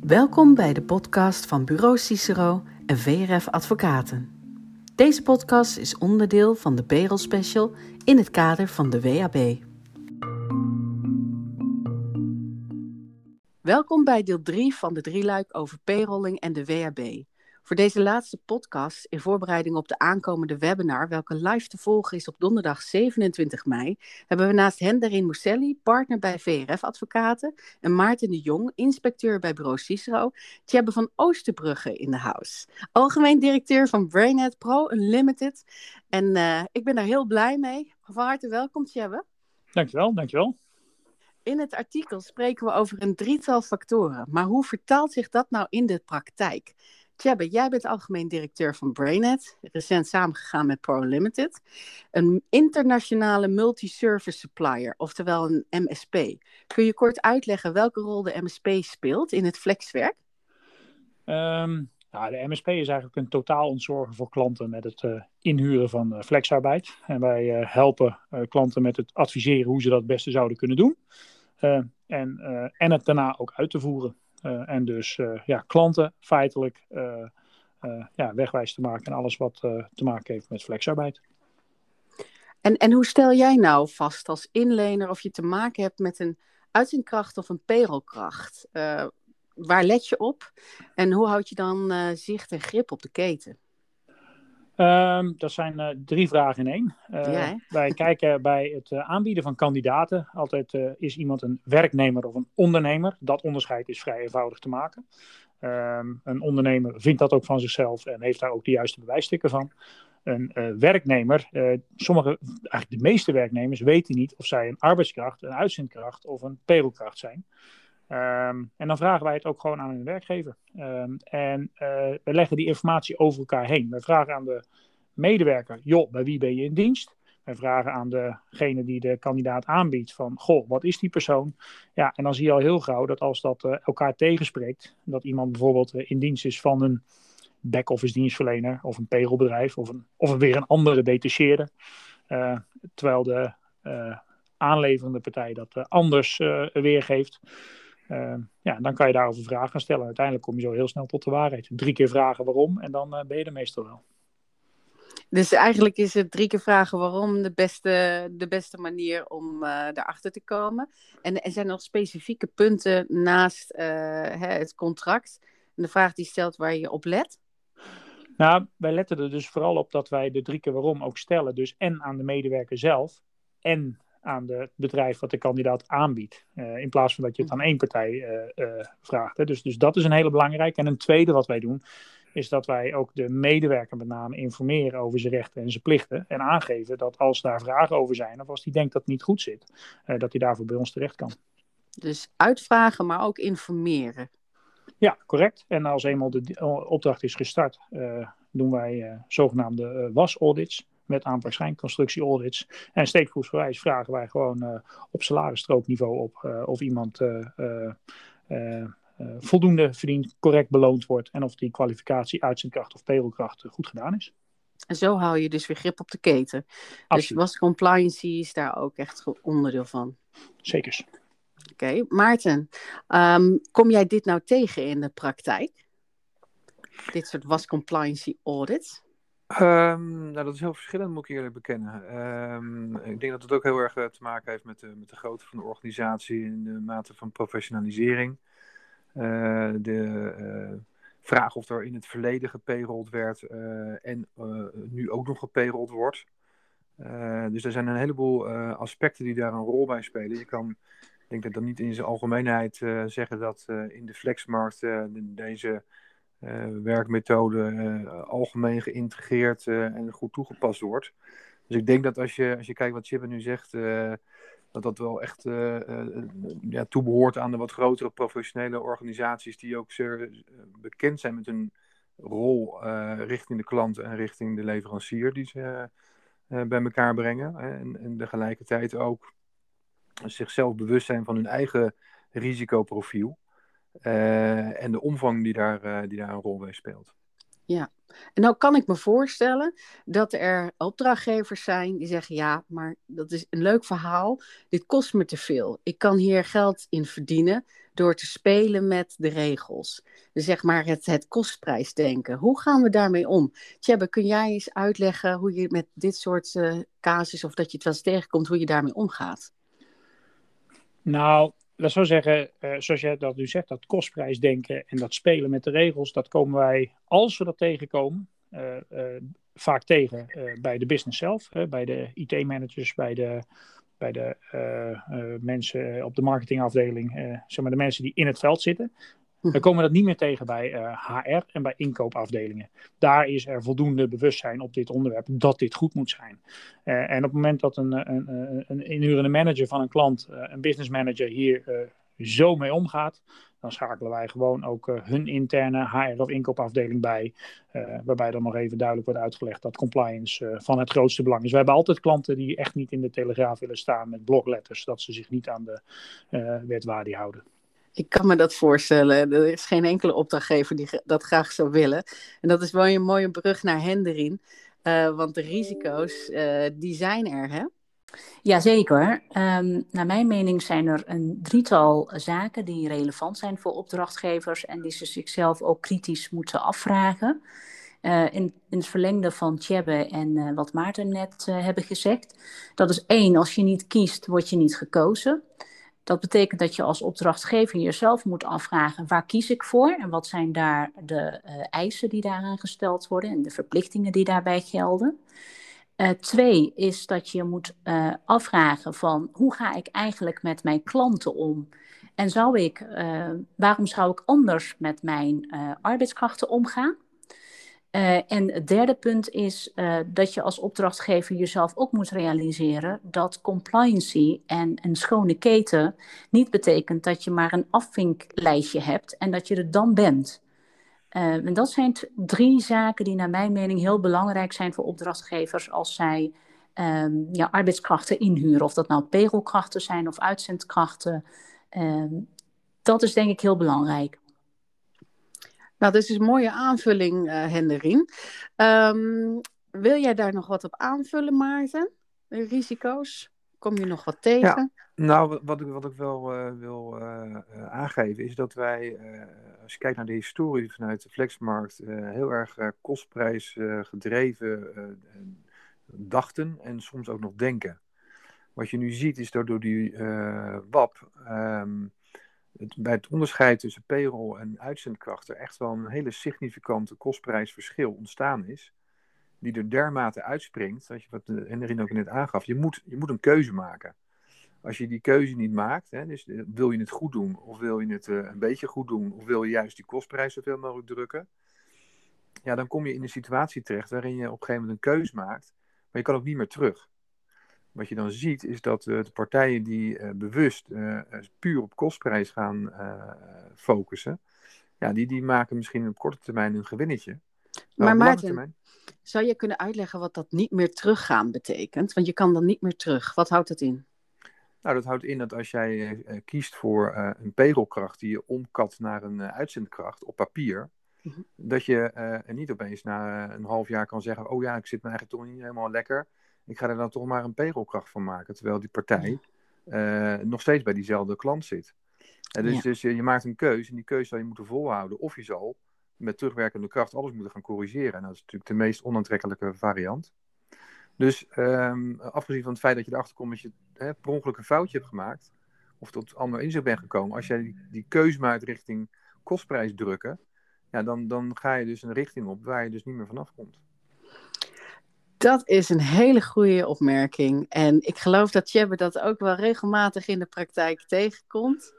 Welkom bij de podcast van Bureau Cicero en VRF Advocaten. Deze podcast is onderdeel van de Payroll Special in het kader van de WAB. Welkom bij deel 3 van de drieluik over payrolling en de WAB. Voor deze laatste podcast, in voorbereiding op de aankomende webinar, welke live te volgen is op donderdag 27 mei, hebben we naast Henderin Mousselli, partner bij VRF Advocaten, en Maarten de Jong, inspecteur bij bureau Cicero, Tjebbe van Oosterbrugge in de house. Algemeen directeur van Brainnet Pro Unlimited. En uh, ik ben daar heel blij mee. Van harte welkom, Tjebbe. Dankjewel, dankjewel. In het artikel spreken we over een drietal factoren, maar hoe vertaalt zich dat nou in de praktijk? Jij bent algemeen directeur van Brainet, recent samengegaan met Pro Limited, een internationale multi-service supplier, oftewel een MSP. Kun je kort uitleggen welke rol de MSP speelt in het flexwerk? Um, de MSP is eigenlijk een totaal ontzorgen voor klanten met het uh, inhuren van uh, flexarbeid. En wij uh, helpen klanten met het adviseren hoe ze dat het beste zouden kunnen doen. en, en het daarna ook uit te voeren. Uh, en dus uh, ja, klanten feitelijk uh, ja, wegwijs te maken en alles wat te maken heeft met flexarbeid. En, en hoe stel jij nou vast als inlener of je te maken hebt met een uitzendkracht of een payrollkracht? waar let je op en hoe houd je dan zicht en grip op de keten? Um, dat zijn uh, drie vragen in één. Uh, ja, wij kijken bij het uh, aanbieden van kandidaten altijd is iemand een werknemer of een ondernemer. Dat onderscheid is vrij eenvoudig te maken. Um, een ondernemer vindt dat ook van zichzelf en heeft daar ook de juiste bewijsstukken van. Een werknemer, sommige, eigenlijk de meeste werknemers weten niet of zij een arbeidskracht, een uitzendkracht of een payrollkracht zijn. Um, en dan vragen wij het ook gewoon aan hun werkgever. Um, en uh, we leggen die informatie over elkaar heen. We vragen aan de medewerker, joh, bij wie ben je in dienst? Wij vragen aan degene die de kandidaat aanbiedt van, goh, wat is die persoon? Ja, en dan zie je al heel gauw dat als dat uh, elkaar tegenspreekt, dat iemand bijvoorbeeld uh, in dienst is van een back-office dienstverlener of een payrollbedrijf of, een, of weer een andere detacheerder, terwijl de aanleverende partij dat anders weergeeft. Uh, ja, dan kan je daarover vragen gaan stellen. Uiteindelijk kom je zo heel snel tot de waarheid. Drie keer vragen waarom en dan uh, ben je er meestal wel. Dus eigenlijk is het drie keer vragen waarom de beste, de beste manier om uh, daarachter te komen. En er zijn nog specifieke punten naast het contract. En de vraag die stelt waar je op let. Nou, wij letten er dus vooral op dat wij de drie keer waarom ook stellen. Dus en aan de medewerker zelf en aan het bedrijf wat de kandidaat aanbiedt. Uh, in plaats van dat je het aan één partij uh, uh, vraagt. Hè. Dus, dus dat is een hele belangrijke. En een tweede wat wij doen, is dat wij ook de medewerker met name informeren over zijn rechten en zijn plichten. En aangeven dat als daar vragen over zijn, of als hij denkt dat het niet goed zit, dat hij daarvoor bij ons terecht kan. Dus uitvragen, maar ook informeren. Ja, correct. En als eenmaal de opdracht is gestart, doen wij zogenaamde was-audits met aanpak-schijnconstructie-audits. En steekproefsgewijs vragen wij gewoon uh, op salarisstrookniveau op uh, of iemand uh, voldoende verdient, correct beloond wordt en of die kwalificatie uitzendkracht of payrollkracht goed gedaan is. En zo hou je dus weer grip op de keten. Dus Absoluut. Dus was compliance is daar ook echt onderdeel van. Zeker. Oké, okay. Maarten, um, kom jij dit nou tegen in de praktijk? Dit soort was compliance audits? Um, nou, dat is heel verschillend, moet ik eerlijk bekennen. Um, ik denk dat het ook heel erg uh, te maken heeft met de, met de grootte van de organisatie en de mate van professionalisering. Uh, de uh, vraag of er in het verleden gepayrolled werd en nu ook nog gepayrolled wordt. dus er zijn een heleboel aspecten die daar een rol bij spelen. Je kan, ik denk dat dan niet in zijn algemeenheid zeggen dat in de flexmarkt deze werkmethode uh, algemeen geïntegreerd uh, en goed toegepast wordt. Dus ik denk dat als je, als je kijkt wat Chibbe nu zegt, dat dat wel echt ja, toebehoort aan de wat grotere professionele organisaties die ook zeer bekend zijn met hun rol richting de klant en richting de leverancier die ze bij elkaar brengen. En, en tegelijkertijd ook zichzelf bewust zijn van hun eigen risicoprofiel. Uh, en de omvang die daar, uh, die daar een rol bij speelt. Ja, En nou kan ik me voorstellen dat er opdrachtgevers zijn die zeggen: ja, maar dat is een leuk verhaal. Dit kost me te veel. Ik kan hier geld in verdienen door te spelen met de regels. Dus zeg maar het, het kostprijsdenken. Hoe gaan we daarmee om? Tjebbe, kun jij eens uitleggen hoe je met dit soort uh, casus, of dat je het wel eens tegenkomt, hoe je daarmee omgaat? Nou, laat zo zeggen, uh, zoals jij dat nu zegt, dat kostprijsdenken en dat spelen met de regels, dat komen wij, als we dat tegenkomen, uh, uh, vaak tegen bij de business zelf, bij de IT-managers, bij de, bij de mensen op de marketingafdeling, zeg maar de mensen die in het veld zitten. We hm. komen dat niet meer tegen bij HR en bij inkoopafdelingen. Daar is er voldoende bewustzijn op dit onderwerp dat dit goed moet zijn. Uh, en op het moment dat een, een, een, een inhurende manager van een klant, uh, een business manager, hier zo mee omgaat, dan schakelen wij gewoon ook hun interne HR of inkoopafdeling bij. waarbij dan nog even duidelijk wordt uitgelegd dat compliance van het grootste belang is. We hebben altijd klanten die echt niet in de telegraaf willen staan met blokletters, dat ze zich niet aan de wetwaarde houden. Ik kan me dat voorstellen. Er is geen enkele opdrachtgever die dat graag zou willen. En dat is wel een mooie brug naar Henderin. Uh, want de risico's, uh, die zijn er, hè? Jazeker. Um, naar mijn mening zijn er een drietal zaken die relevant zijn voor opdrachtgevers en die ze zichzelf ook kritisch moeten afvragen. Uh, in, in, het verlengde van Tjebbe en wat Maarten net uh, hebben gezegd. Dat is één, als je niet kiest, word je niet gekozen. Dat betekent dat je als opdrachtgever jezelf moet afvragen waar kies ik voor en wat zijn daar de uh, eisen die daaraan gesteld worden en de verplichtingen die daarbij gelden. Uh, twee is dat je moet uh, afvragen van hoe ga ik eigenlijk met mijn klanten om en zou ik, waarom zou ik anders met mijn arbeidskrachten omgaan? Uh, en het derde punt is uh, dat je als opdrachtgever jezelf ook moet realiseren dat compliancy en een schone keten niet betekent dat je maar een afvinklijstje hebt en dat je er dan bent. Uh, en dat zijn drie zaken die naar mijn mening heel belangrijk zijn voor opdrachtgevers als zij um, ja, arbeidskrachten inhuren. Of dat nou payrollkrachten zijn of uitzendkrachten. Um, dat is denk ik heel belangrijk. Nou, dat is een mooie aanvulling, uh, Henderien. Um, wil jij daar nog wat op aanvullen, Maarten? De risico's? Kom je nog wat tegen? Ja, nou, wat ik, wat ik wel uh, wil uh, aangeven is dat wij, als je kijkt naar de historie vanuit de flexmarkt, heel erg kostprijs gedreven dachten en soms ook nog denken. Wat je nu ziet is dat door die WAP um, bij het onderscheid tussen payroll en uitzendkrachten echt wel een hele significante kostprijsverschil ontstaan is. Die er dermate uitspringt, dat je wat Henry ook net aangaf, je moet, je moet een keuze maken. Als je die keuze niet maakt, hè, dus eh, wil je het goed doen of wil je het uh, een beetje goed doen of wil je juist die kostprijs zoveel mogelijk drukken, ja, dan kom je in een situatie terecht waarin je op een gegeven moment een keuze maakt, maar je kan ook niet meer terug wat je dan ziet is dat uh, de partijen die uh, bewust uh, puur op kostprijs gaan focussen, ja, die, die maken misschien op korte termijn een gewinnetje. Maar, maar Maarten, zou je kunnen uitleggen wat dat niet meer teruggaan betekent? Want je kan dan niet meer terug. Wat houdt dat in? Nou, dat houdt in dat als jij kiest voor een payrollkracht die je omkat naar een uitzendkracht op papier, mhm. dat je niet opeens na een half jaar kan zeggen, oh ja, ik zit me eigenlijk toch niet helemaal lekker ik ga er dan toch maar een payrollkracht van maken. Terwijl die partij uh, nog steeds bij diezelfde klant zit. En dus, dus je, je, maakt een keuze en die keuze zal je moeten volhouden. Of je zal met terugwerkende kracht alles moeten gaan corrigeren. En dat is natuurlijk de meest onaantrekkelijke variant. Dus um, afgezien van het feit dat je erachter komt dat je hè, per ongeluk een foutje hebt gemaakt. Of tot ander inzicht bent gekomen. Als jij die, die keuze maakt richting kostprijs drukken. Ja, dan, dan ga je dus een richting op waar je dus niet meer vanaf komt. Dat is een hele goede opmerking. En ik geloof dat Jebbe dat ook wel regelmatig in de praktijk tegenkomt.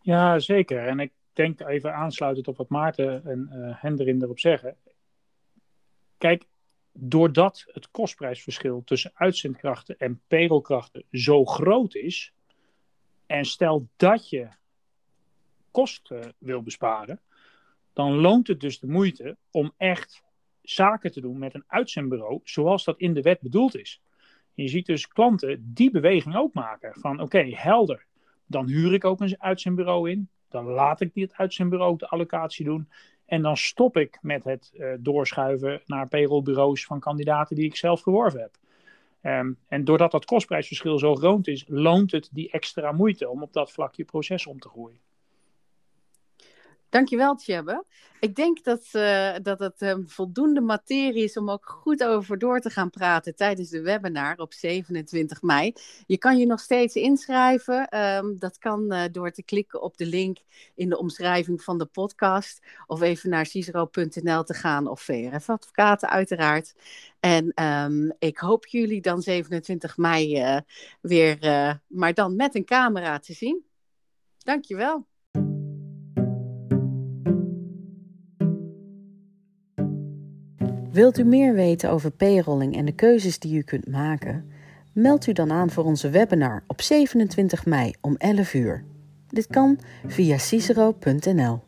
Ja, zeker. En ik denk even aansluitend op wat Maarten en uh, Hendrin erop zeggen. Kijk, doordat het kostprijsverschil tussen uitzendkrachten en payrollkrachten zo groot is, en stel dat je kosten wil besparen, dan loont het dus de moeite om echt zaken te doen met een uitzendbureau zoals dat in de wet bedoeld is. Je ziet dus klanten die beweging ook maken. Van oké, helder. Dan huur ik ook een uitzendbureau in. Dan laat ik dit uitzendbureau de allocatie doen. En dan stop ik met het uh, doorschuiven naar payrollbureaus van kandidaten die ik zelf geworven heb. Um, en doordat dat kostprijsverschil zo groot is, loont het die extra moeite om op dat vlak je proces om te groeien. Dankjewel, Tjebbe. Ik denk dat, uh, dat het um, voldoende materie is om ook goed over door te gaan praten tijdens de webinar op 27 mei. Je kan je nog steeds inschrijven. Um, dat kan uh, door te klikken op de link in de omschrijving van de podcast. Of even naar cicero.nl te gaan of VRF Advocaten uiteraard. En um, ik hoop jullie dan 27 mei uh, weer, maar dan met een camera te zien. Dankjewel. Wilt u meer weten over payrolling en de keuzes die u kunt maken? Meld u dan aan voor onze webinar op 27 mei om 11 uur. Dit kan via cicero.nl.